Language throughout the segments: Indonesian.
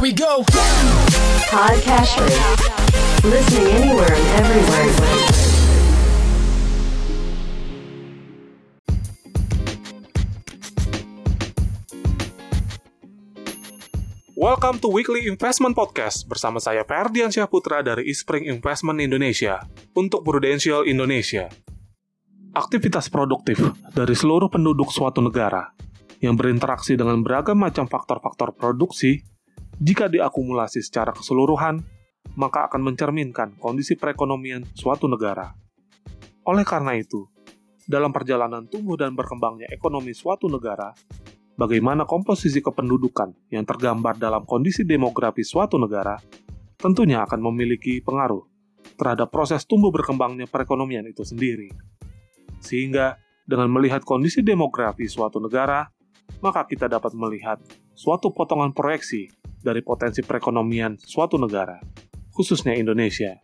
Here we go. Podcast Listening anywhere and everywhere. Welcome to Weekly Investment Podcast bersama saya Ferdian Syahputra dari Ispring Investment Indonesia untuk Prudential Indonesia. Aktivitas produktif dari seluruh penduduk suatu negara yang berinteraksi dengan beragam macam faktor-faktor produksi, jika diakumulasi secara keseluruhan, maka akan mencerminkan kondisi perekonomian suatu negara. Oleh karena itu, dalam perjalanan tumbuh dan berkembangnya ekonomi suatu negara, bagaimana komposisi kependudukan yang tergambar dalam kondisi demografi suatu negara tentunya akan memiliki pengaruh terhadap proses tumbuh berkembangnya perekonomian itu sendiri. Sehingga, dengan melihat kondisi demografi suatu negara, maka kita dapat melihat suatu potongan proyeksi dari potensi perekonomian suatu negara, khususnya Indonesia.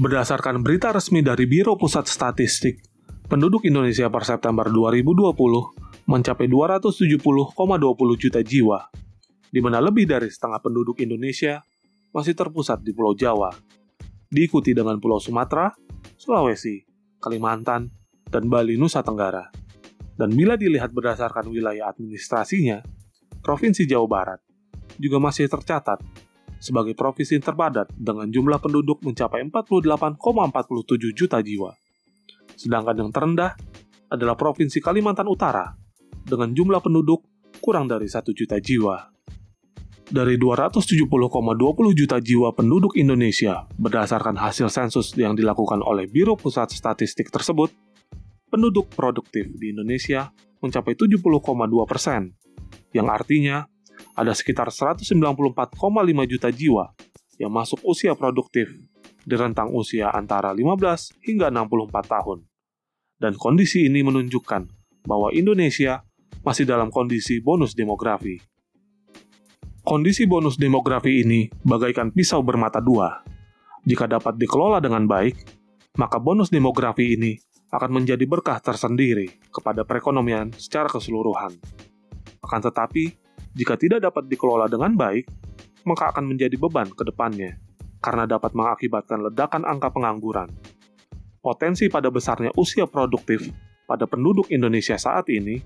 Berdasarkan berita resmi dari Biro Pusat Statistik, penduduk Indonesia per September 2020 mencapai 270,20 juta jiwa, di mana lebih dari setengah penduduk Indonesia masih terpusat di Pulau Jawa, diikuti dengan Pulau Sumatera, Sulawesi, Kalimantan, dan Bali Nusa Tenggara. Dan bila dilihat berdasarkan wilayah administrasinya, Provinsi Jawa Barat juga masih tercatat sebagai provinsi terpadat dengan jumlah penduduk mencapai 48,47 juta jiwa. Sedangkan yang terendah adalah Provinsi Kalimantan Utara dengan jumlah penduduk kurang dari 1 juta jiwa. Dari 270,20 juta jiwa penduduk Indonesia berdasarkan hasil sensus yang dilakukan oleh Biro Pusat Statistik tersebut, penduduk produktif di Indonesia mencapai 70,2 persen, yang artinya ada sekitar 194,5 juta jiwa yang masuk usia produktif di rentang usia antara 15 hingga 64 tahun. Dan kondisi ini menunjukkan bahwa Indonesia masih dalam kondisi bonus demografi. Kondisi bonus demografi ini bagaikan pisau bermata dua. Jika dapat dikelola dengan baik, maka bonus demografi ini akan menjadi berkah tersendiri kepada perekonomian secara keseluruhan. Akan tetapi, jika tidak dapat dikelola dengan baik, maka akan menjadi beban ke depannya, karena dapat mengakibatkan ledakan angka pengangguran. Potensi pada besarnya usia produktif pada penduduk Indonesia saat ini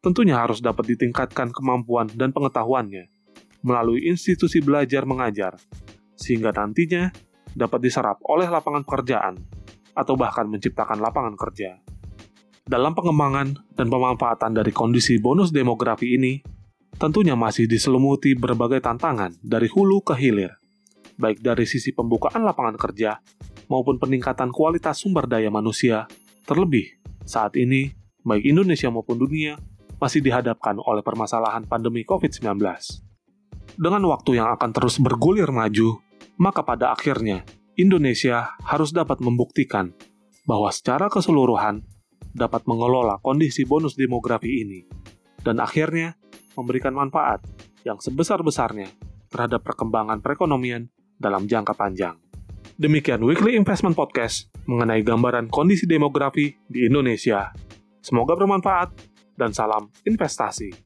tentunya harus dapat ditingkatkan kemampuan dan pengetahuannya melalui institusi belajar mengajar, sehingga nantinya dapat diserap oleh lapangan pekerjaan atau bahkan menciptakan lapangan kerja. Dalam pengembangan dan pemanfaatan dari kondisi bonus demografi ini, tentunya masih diselumuti berbagai tantangan dari hulu ke hilir, baik dari sisi pembukaan lapangan kerja maupun peningkatan kualitas sumber daya manusia, terlebih saat ini baik Indonesia maupun dunia masih dihadapkan oleh permasalahan pandemi COVID-19. Dengan waktu yang akan terus bergulir maju, maka pada akhirnya Indonesia harus dapat membuktikan bahwa secara keseluruhan dapat mengelola kondisi bonus demografi ini dan akhirnya memberikan manfaat yang sebesar-besarnya terhadap perkembangan perekonomian dalam jangka panjang. Demikian Weekly Investment Podcast mengenai gambaran kondisi demografi di Indonesia. Semoga bermanfaat dan salam investasi.